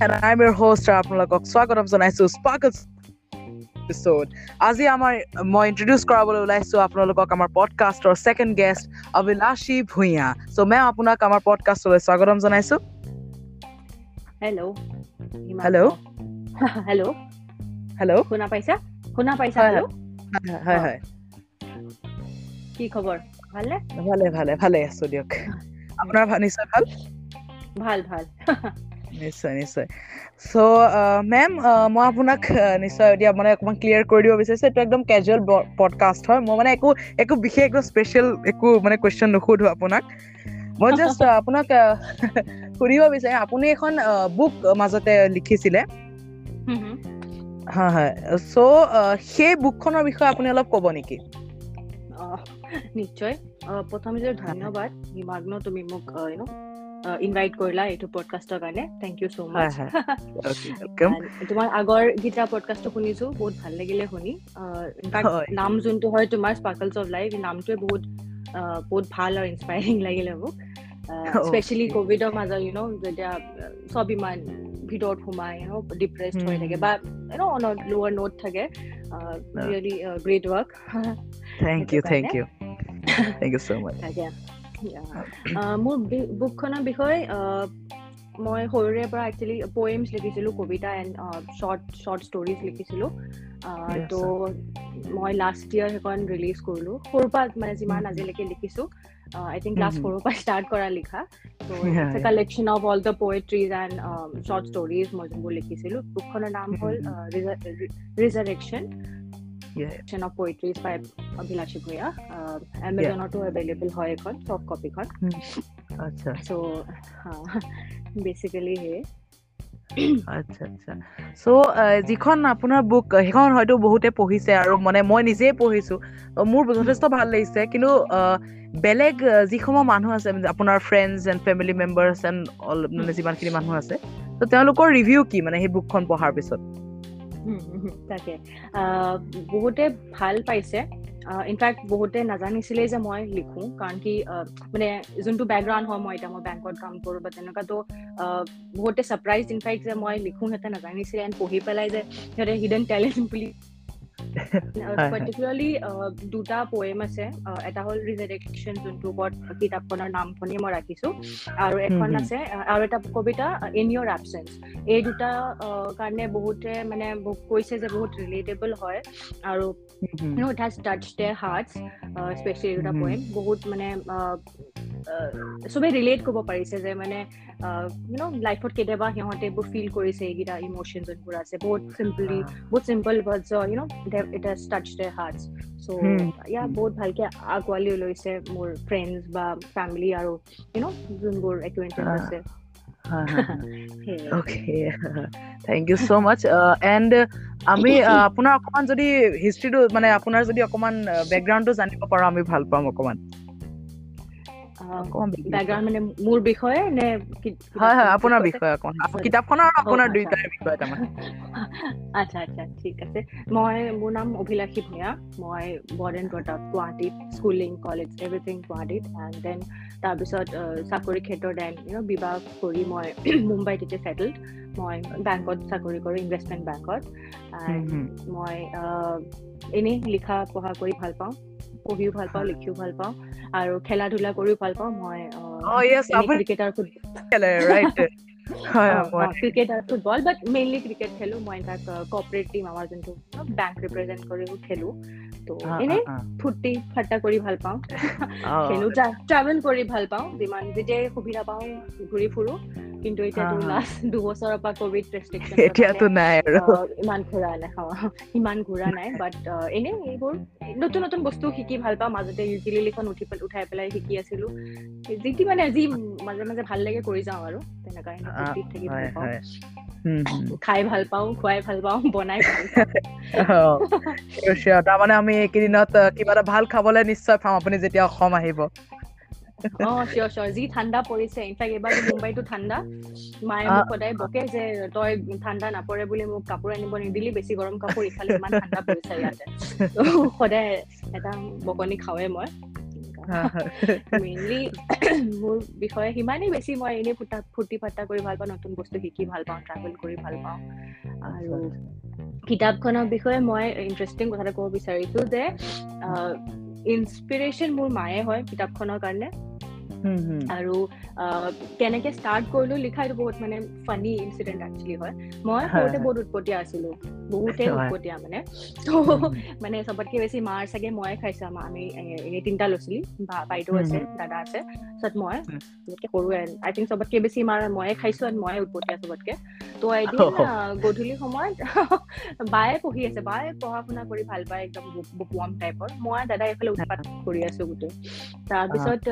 and I'm your host আপোনালোকক স্বাগতম জনাইছো এপিসোড আজি আমাৰ মই ইন্ট্ৰডিউচ কৰাবলৈ ওলাইছো আপোনালোকক আমাৰ পডকাষ্টৰ ছেকেণ্ড গেষ্ট অভিলাষী ভূঞা চ' মেম আপোনাক আমাৰ পডকাষ্টলৈ স্বাগতম জনাইছো হেল্ল' হেল্ল' হেল্ল' হেল্ল' শুনা পাইছা শুনা পাইছা হেল্ল' হয় হয় কি খবৰ ভালনে ভালে ভালে ভালে আছো দিয়ক আপোনাৰ নিশ্চয় ভাল ভাল ভাল নিশ্চয় নিশ্চয়। চ' মেম মই আপোনাক নিশ্চয় এতিয়া মানে অকণমান ক্লিয়াৰ কৰি দিব বিচাৰিছো এইটো একদম কেজুৱেল পডকাষ্ট হয়। মই মানে একো একো বিশেষ একো স্পেচিয়েল একো মানে কুৱেশ্যন নুসুধো আপোনাক। মই জাষ্ট আপোনাক সুধিব বিচাৰিম। আপুনি এখন বুক মাজতে লিখিছিলে। হুম। হয় চ' সেই বুকখনৰ বিষয়ে আপুনি অলপ ক'ব নেকি? নিশ্চয়। প্ৰথমে ধন্যবাদ হিমাগ্ন তুমি মোক ইনভাইট কৰিলা এইটো পডকাষ্টৰ কাৰণে থেংক ইউ ছ' হয় মাছ তোমাৰ আগৰ গীতা পডকাষ্টটো শুনিছো বহুত ভাল লাগিলে শুনি। হয়। নাম যোনটো হয় তোমাৰ স্পাৰ্কলছ অফ লাইফ নামটোৱে বহুত আহ, বহুত ভাল আৰু ইনস্পায়াৰিং লাগিলে মোক। Specially Okay. কভিডৰ মাজত ইউ ন' যেতিয়া চব ইমান ভিতৰত সোমাই ইউ ন' ডিপ্ৰেছড হৈ থাকে Hmm. বা you know' on lower note থাকে। Really great work thank you thank you thank you so' much মোৰ বুকখনৰ বিষয়ে আহ, মই সৰুৰে পৰা একচুৱেলি পয়েমছ লিখিছিলোঁ কবিতা এণ্ড শ্বৰ্ট শ্বৰ্ট ষ্টৰিজ লিখিছিলোঁ তো মই লাষ্ট ইয়াৰ সেইখন ৰিলিজ কৰিলোঁ সৰুৰ পৰা মানে যিমান Mhm. আজিলৈকে লিখিছোঁ আই থিংক ক্লাছ. সৰুৰ পৰা ষ্টাৰ্ট কৰা লিখা ত'. Collection of all the poetries and short stories মই যোনবোৰ লিখিছিলোঁ বুকখনৰ নাম হ'ল Mhm. ৰিজাৰেকশ্যন Collection of poetries by অভিলাষী ভূঞা এমেজনতো এভেইলেবল হয় এখন চফ্ট কপিখন আচ্ছা। চ' বেচিকেলি সেই আচ্ছা আচ্ছা। চ' যিখন আপোনাৰ বুক সেইখন হয়তো বহুতে পঢ়িছে আৰু মানে মই নিজেই পঢ়িছো। মোৰ যথেষ্ট ভাল লাগিছে। কিন্তু বেলেগ যিসমূহ মানুহ আছে আপোনাৰ friends and family members and মানে যিমানখিনি মানুহ আছে ত' তেওঁলোকৰ ৰিভিউ কি মানে সেই বুকখন পঢ়াৰ পিছত? তাকে বহুতে ভাল পাইছে ইনফেক্ট বহুতে নাজানিছিলেই যে মই লিখোঁ কাৰণ কি মানে যোনটো বেকগ্ৰাউণ্ড হয় মই এতিয়া মই বেংকত কাম কৰোঁ বা তেনেকুৱাতো আহ, বহুতে ছাৰপ্ৰাইজ ইনফেক্ট যে মই লিখোঁ সিহঁতে নাজানিছিলে এণ্ড পঢ়ি পেলাই যে সিহঁতে হিডেন টেলেণ্ট বুলি। পাৰ্টিকুলাৰলি দুটা পয়েম আছে। আহ, এটা হ'ল ৰিজাৰেকশ্যন যোনটো ওপৰত কিতাপখনৰ নামখনেই মই ৰাখিছোঁ। আৰু এখন। আছে আৰু এটা কবিতা ইন ইয়ৰ এবচেঞ্চ এই দুটা কাৰণে বহুতে মানে কৈছে যে বহুত ৰিলেটেবল হয়। আৰু it has touch the hearts specially দুটা. পয়েম বহুত মানে চবেই ৰিলেট কৰিব পাৰিছে যে মানে ইউ ন' লাইফত কেতিয়াবা সিহঁতে এইবোৰ ফিল কৰিছে এইকেইটা ইম'চন যোনবোৰ আছে বহুত চিম্পলি বহুত simple words you know' it has touch the hearts so'. ইয়াৰ বহুত ভালকে আঁকোৱালি লৈছে মোৰ ফ্ৰেণ্ডছ বা ফেমিলি আৰু ইউ ন' যোনবোৰ একুৱেণ্টেড. আছে। Okay thank you so' much and আমি আপোনাৰ অকণমান যদি হিষ্ট্ৰীটো মানে আপোনাৰ যদি অকণমান বেকগ্ৰাউণ্ডটো জানিব পাৰোঁ আমি ভাল পাম অকণমান। অকণমান background- বেকগ্ৰাউণ্ড মানে মোৰ বিষয়ে নে কি- হয় হয় কিতাপখনৰ আপোনাৰ বিষয়ে? বিষয়ে অকণমান Sorry. কিতাপখনৰ আৰু আপোনাৰ আচ্ছা। দুইটাৰে বিষয়ে তাৰমানে। আচ্ছা আচ্ছা ঠিক আছে। মই মোৰ নাম অভিলাষী ভূঞা। মই বৰ্ড এণ্ড প্ৰতাপ গুৱাহাটীত স্কুলিং কলেজ এভৰিথিং গুৱাহাটীত। এণ্ড দেন তাৰপিছত চাকৰি ক্ষেত্ৰত দেন ইউ ন বিবাহ কৰি মই মুম্বাইত এতিয়া ছেটেলড মই বেংকত চাকৰি কৰোঁ ইনভেষ্টমেণ্ট বেংকত এণ্ড মই এনেই লিখা পঢ়া কৰি ভাল পাওঁ। পঢ়িও ভাল পাওঁ। লিখিও ভাল পাওঁ আৰু খেলা ধূলা কৰিও ভাল পাওঁ। মই ক্ৰিকেট আৰু ফুটবল বাট মেইনলি ক্ৰিকেট খেলো। তাক কৰ্পৰেট টিম আমাৰ যোনটো বেংক ৰিপ্ৰেজেণ্ট কৰিও খেলো। ত' আহ, এনেই আহ, ফূৰ্তি ফাৰ্তা কৰি ভাল পাওঁ। খেলো ট্ৰেভেল কৰি ভাল পাওঁ। যিমান যেতিয়াই সুবিধা পাওঁ ঘূৰি ফুৰো। কিন্তু এতিয়াতো হা, হা। লাষ্ট দুবছৰৰ পৰা কভিড ৰেষ্ট্ৰিকশ্যন এতিয়াতো নাই আৰু। ইমান ঘূৰা নাই ইমান ঘূৰা নাই বাট এনেই এইবোৰ নতুন নতুন বস্তু শিকি ভাল পাওঁ। মাজতে ইউটিলিখন উঠি পেলাই উঠাই পেলাই শিকি আছিলো। যি টি মানে যি মাজে মাজে ভাল লাগে কৰি যাওঁ আৰু তেনেকুৱা থাকি ভাল পাওঁ। খাই ভাল পাওঁ খুৱাই ভাল পাওঁ বনাই. তাৰমানে আমি এইকেইদিনত কিবা এটা ভাল খাবলৈ নিশ্চয় পাম আপুনি যেতিয়া অসম আহিব। অ চিয়ৰ চিয়ৰ যি ঠাণ্ডা পৰিছে ইনফেক্ট এইবাৰ মুম্বাইতো ঠাণ্ডা মায়ে মোক সদায় বকে যে তই ঠাণ্ডা নপৰে বুলি মোক কাপোৰ আনিব নিদিলি বেছি গৰম কাপোৰ ইফালে ইমান ঠাণ্ডা পৰিছে ইয়াতে। সদায় এটা বকনি খাওঁৱে মই। মেইনলি মোৰ বিষয়ে সিমানেই বেছি মই এনেই ফুটা ফূৰ্তি ফাৰ্তা কৰি ভাল পাওঁ নতুন বস্তু শিকি ভাল পাওঁ ট্ৰেভেল কৰি ভাল পাওঁ। আৰু কিতাপখনৰ বিষয়ে মই ইণ্টাৰেষ্টিং কথা এটা ক'ব বিচাৰিছো যে ইনস্পিৰেশ্যন মোৰ মায়ে হয় কিতাপখনৰ কাৰণে। আৰু কেনেকে ষ্টাৰ্ট কৰিলো লিখা এইটো বহুত মানে ফানি ইনচিডেণ্ট একচুৱেলি হয়। মই সৰুতে বহুত উৎপতীয়া আছিলো বহুতে উৎপতীয়া মানে। মানে চবতকে বেছি মাৰ চাগে ময়ে খাইছো আমাৰ আমি এনেই তিনিটা লৈছিলি বাইদেউ আছে দাদা আছে তাৰপিছত মই সৰু আই থিংক চবতকে বেছি মাৰ ময়ে খাইছো আৰু ময়ে উৎপতীয়া চবতকে। ত' এদিন গধূলি সময়ত বায়ে পঢ়ি আছে বায়ে পঢ়া শুনা কৰি ভাল পায় একদম বকুৱাম টাইপৰ মই দাদাই এইফালে উৎপাত কৰি আছো গোটেই। তাৰপিছত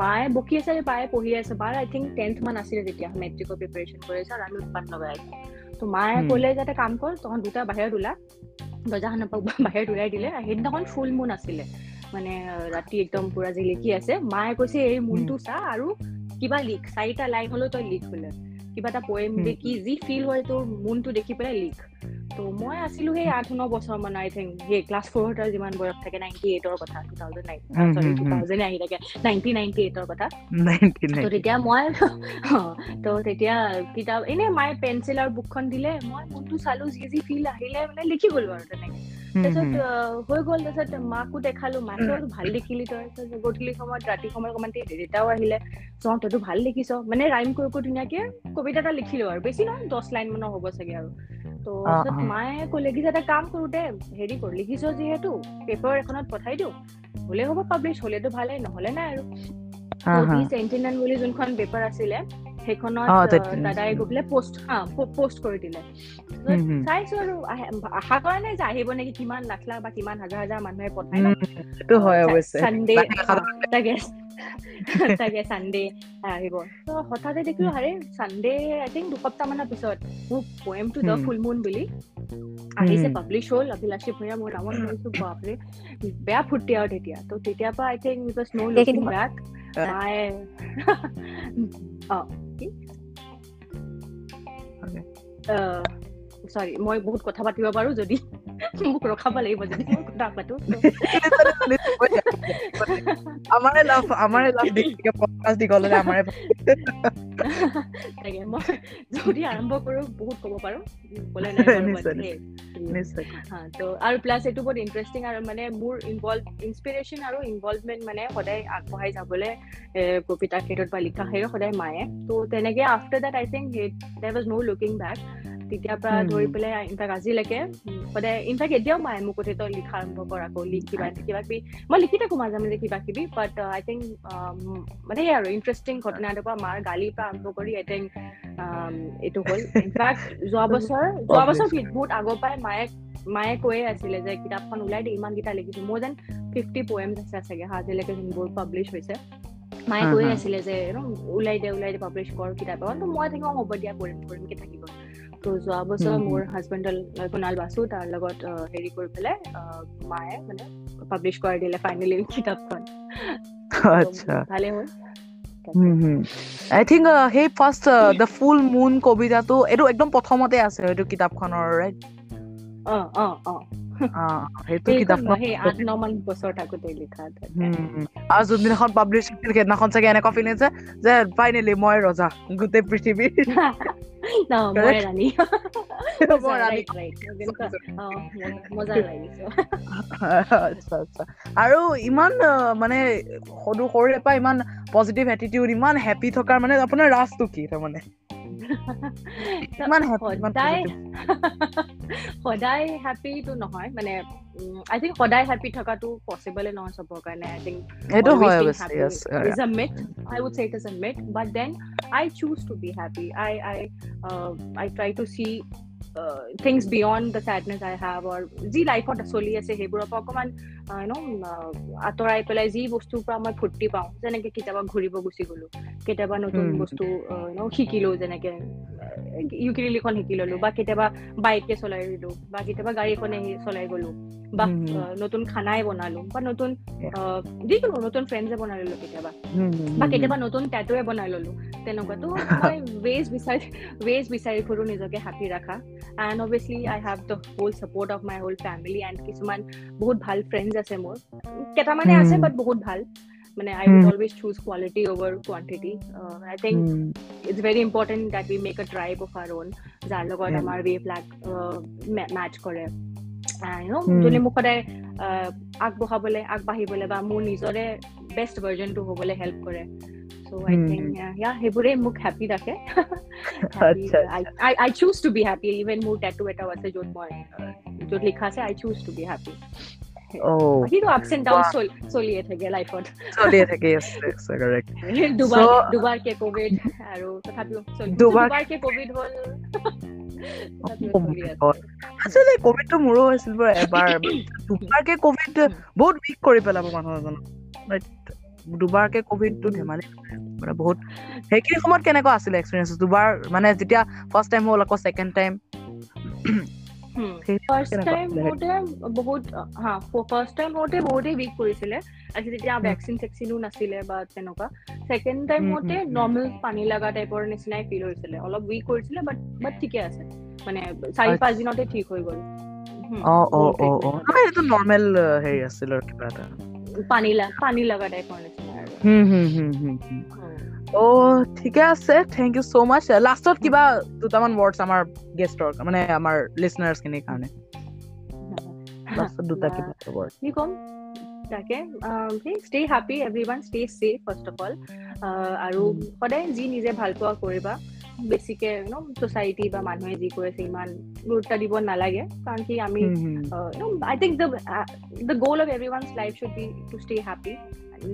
মায়ে বকি আছে বায়ে পঢ়ি আছে বাৰ আই থিংক টেন্থ মান আছিলে তেতিয়া মেট্ৰিকৰ প্ৰিপেৰেশ্যন কৰি আছে আৰু আমি উৎপাত লগাই আছো ত' মায়ে ক'লে যাতে কাম কৰ তহঁত দুটা বাহিৰত ওলা দৰ্জাখনৰ পৰা বাহিৰত ওলাই দিলে। সেইদিনাখন ফুল মুন আছিলে। মানে ৰাতি একদম পুৰা জিলিকি আছে। মায়ে কৈছে এই মুনটো চা আৰু কিবা লিখ। চাৰিটা লাইন হলেও তই লিখ বোলে। কিবা এটা পয়েম দেখি যি ফিল হয় তোৰ মুনটো দেখি পেলাই লিখ। ত' মই আছিলো সেই আঠ ন বছৰ মান আই থিংক সেই ক্লাছ ফ'ৰ যিমান বয়স থাকে নাইনটি এইটৰ কথা two thousand nine sorry two thousand আহি থাকে নাইনটি নাইনটি এইটৰ কথা। ত' তেতিয়া মই ত' তেতিয়া কিতাপ এনে মায়ে পেঞ্চিল আৰু বুকখন দিলে মই মনটো চালো যি যি ফিল আহিলে মানে লিখি গলো আৰু তেনেকে। তাৰপিছত হৈ গ'ল তাৰপিছত মাকো দেখালো মাকেও ভাল দেখিলি তই? গধূলি সময়ত ৰাতি সময়ত অকণমান দেউতাও আহিলে চ তইতো ভাল লিখিছ মানে ৰাইম কৰি কৰি ধুনীয়াকে কবিতা এটা লিখিলো আৰু। বেছি নহয় দহ লাইন মানৰ হ'ব চাগে আৰু। মায়ে ক'লে কি এটা কাম কৰোতে হেৰি কৰ লিখিছ যিহেতু পেপাৰ এখনত পঠাই দিওঁ। হলে হ'ব পাব্লিছ হলেতো ভালে নহলে নাই আৰু। চেণ্টিনেল বুলি যোনখন পেপাৰ আছিলে সেইখনত দাদাই গৈ পেলাই পষ্ট পষ্ট কৰি দিলে। চাইছো আৰু আশা কৰা নাই যে আহিব নেকি কিমান লাখ লাখ বা কিমান হাজাৰ হাজাৰ মানুহে পঠাই চানডে তাকে তাকে চানডে আহিব। ত হঠাতে দেখিলো আৰে চানডে আই থিংক দুসপ্তাহ মানৰ পিছত মোৰ পয়েমটো দ ফুল মুন বুলি আহিছে পাব্লিছ হ'ল অভিলাষী ভূঞা মোৰ নামত শুনিছো বাপৰে বেয়া ফূৰ্তি আৰু তেতিয়া। ত' তেতিয়াৰ পৰা I think because no looking back মায়ে অ চৰি মই বহুত কথা পাতিব পাৰো যদি মোক ৰখাব লাগিব যদি মই কথা পাতো। আমাৰে লাভ আমাৰে লাভ পডকাষ্ট দীঘললে আমাৰে তাকে মই যদি আৰম্ভ কৰো বহুত ক'ব পাৰো। ক'লে আৰু প্লাছ এইটো বহুত ইণ্টাৰেষ্টিং আৰু মানে মোৰ ইনভলভ ইনস্পিৰেশ্যন আৰু ইনভলভমেণ্ট মানে সদায় আগবঢ়াই যাবলৈ কবিতা ক্ষেত্ৰত বা লিখা ক্ষেত্ৰত সদায় মায়ে। ত' তেনেকে after that I think there was no' looking back তেতিয়াৰ পৰা ধৰি পেলাই ইনফেক্ট আজিলৈকে সদায় ইনফেক্ট এতিয়াও মায়ে মোক তই লিখা আৰম্ভ কৰ আকৌ লিখ কিবা কিবা কিবি মই লিখি থাকো মাজে মাজে কিবা কিবি বাট আই থিংক মানে সেই আৰু ইণ্টাৰেষ্টিং ঘটনা এটাৰ পৰা মাৰ গালিৰ পৰা আৰম্ভ কৰি আই থিংক এইটো হ'ল। ইনফেক্ট যোৱা বছৰ যোৱা বছৰ বহুত আগৰ পৰাই মায়ে মায়ে কৈয়ে আছিলে যে কিতাপখন ওলাই দে ইমানকেইটা লিখিছো। মোৰ যেন ফিফটি পয়েমছ আছে চাগে আজিলৈকে যোনবোৰ পাব্লিছ হৈছে। মায়ে কৈয়ে আছিলে যে ওলাই দে ওলাই দে পাব্লিছ কৰ কিতাপ মই থাকিম হ'ব দিয়া কৰিম কৰিমকে থাকিব ত' যোৱা বছৰ মোৰ হাজবেণ্ড কুণাল বাসু তাৰ লগত হেৰি কৰি পেলাই মায়ে মানে পাব্লিছ কৰাই দিলে ফাইনেলি কিতাপখন ভালে হ'ল আই থিংক সেই ফাৰ্ষ্ট দ্য ফুল মুন কবিতাটো এইটো একদম প্ৰথমতে আছে এইটো কিতাপখনৰ ৰাইট অঁ অঁ অঁ সেইটো কিতাপ আৰু যোনদিনাখন পাব্লিছ হৈছিল সেইদিনাখন চাগে এনেকুৱা ফিল যে ফাইনেলি মই ৰজা গোটেই পৃথিৱীৰ আৰু ইমান মানে সৰু সৰুৰে পৰা ইমান পজিটিভ এটিটিউড ইমান হেপী থকাৰ মানে আপোনাৰ ৰাজটো কি তাৰমানে সদায় হেপিটো নহয় মানে আই থিংক সদায় হেপি থকাটো পচিবলে নহয় চবৰ কাৰণে আই থিংক সেইটো হয় is a myth I would say it is a myth but then I choose to be happy I I I try to see things beyond the sadness I have or যি লাইফত চলি আছে সেইবোৰৰ পৰা অকণমান ন আঁতৰাই পেলাই যি বস্তুৰ পৰা মই ফূৰ্তি পাওঁ যেনেকে কেতিয়াবা ঘূৰিব গুচি গলো কেতিয়াবা নতুন বস্তু ন শিকিলো যেনেকে ইউকিলিখন শিকি ললো বা কেতিয়াবা বাইকে চলাই দিলো বা কেতিয়াবা গাড়ী এখনে চলাই গলো বা নতুন খানাই বনালো বা নতুন যিকোনো নতুন ফ্ৰেণ্ডছে বনাই ললো কেতিয়াবা। বা কেতিয়াবা নতুন টেটুৱে বনাই ললো। তেনেকুৱাতো মই ৱেজ বিচাৰি ৱেজ বিচাৰি ফুৰো নিজকে হেপী ৰাখা। And obviously I have the whole support of my whole family and কিছুমান বহুত ভাল ফ্ৰেণ্ডছ আছে মোৰ। কেইটামানে আছে বাট বহুত ভাল। মানে I would always choose quality over quantity I think it's very important that we make a tribe of our own যাৰ লগত আমাৰ ৱে ফ্লেগ মেচ কৰে যোনে মোক সদায় আগবঢ়াবলৈ আগবাঢ়িবলৈ বা মোৰ নিজৰে বেষ্ট ভাৰ্জনটো হ'বলৈ হেল্প কৰে মোক হেপী ৰাখে কিন্তু আপছ এণ্ড ডাউন চলিয়ে থাকে লাইফত চলিয়ে থাকে দুবাৰ দুবাৰকে কভিড আৰু তথাপিও দুবাৰকে কভিড হ'ল আচলতে কভিডটো মোৰো হৈছিল বাৰু এবাৰ দুবাৰকে কভিড বহুত উইক কৰি পেলাব মানুহ এজনক দুবাৰকে কভিডটো ধেমালি মানে বহুত সেইখিনি সময়ত কেনেকুৱা আছিলে এক্সপিৰিয়েঞ্চ দুবাৰ মানে যেতিয়া ফাৰ্ষ্ট টাইম হ'ল আকৌ ছেকেণ্ড টাইম ভেকচিন চেকচিনো নাছিলে বা তেনেকুৱা। ছেকেণ্ড টাইমতে নৰ্মেল পানী লগা টাইপৰ নিচিনাই ফিল হৈছিলে। অলপ উইক কৰিছিলে বাট বাট ঠিকে আছে। মানে চাৰি পাঁচ দিনতে ঠিক হৈ গ'ল। নৰ্মেল হেৰি আছিল আৰু কিবা এটা। পানী পানী লগা টাইপৰ নিচিনা অ ঠিকে আছে থেংক ইউ চ' মাছ লাষ্টত কিবা দুটামান ৱৰ্ডছ আমাৰ গেষ্টৰ মানে আমাৰ লিচনাৰ্ছ খিনিৰ কাৰণে। লাষ্টত দুটা কিবা ৱৰ্ড কি ক'ম? তাকে stay happy everyone stay safe first of all আৰু সদায় যি নিজে ভাল পোৱা কৰিবা বেছিকে ন চচাইটি বা মানুহে যি কৈ ইমান গুৰুত্ব দিব নালাগে। কাৰণ কি আমি I think the goal of every one's life should be to stay happy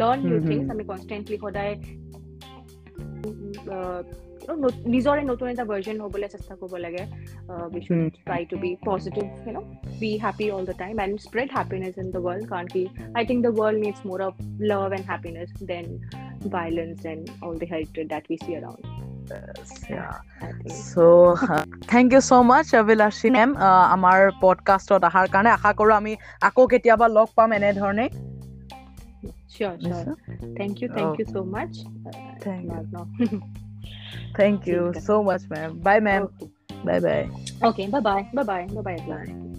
learn new things আমি কনষ্টেণ্টলি সদায় নিজৰে নতুন এটা ভাৰ্জন হ'বলৈ চেষ্টা কৰিব লাগে। We should try to be positive you know be happy all the time and spread happiness in the world কাৰণ কি I think the world needs more of love and happiness than violence and all the hatred that we C around thank you so' much Abhilashi ma'am আমাৰ পডকাষ্টত অহাৰ কাৰণে আশা কৰোঁ আমি আকৌ কেতিয়াবা লগ পাম এনেধৰণে Sure, sure. Thank you, thank okay. you so much. Uh, thank you. thank you so much, ma'am. Bye, ma'am. Okay. Bye, bye. Okay, bye, bye, bye, bye, bye, bye. Bye.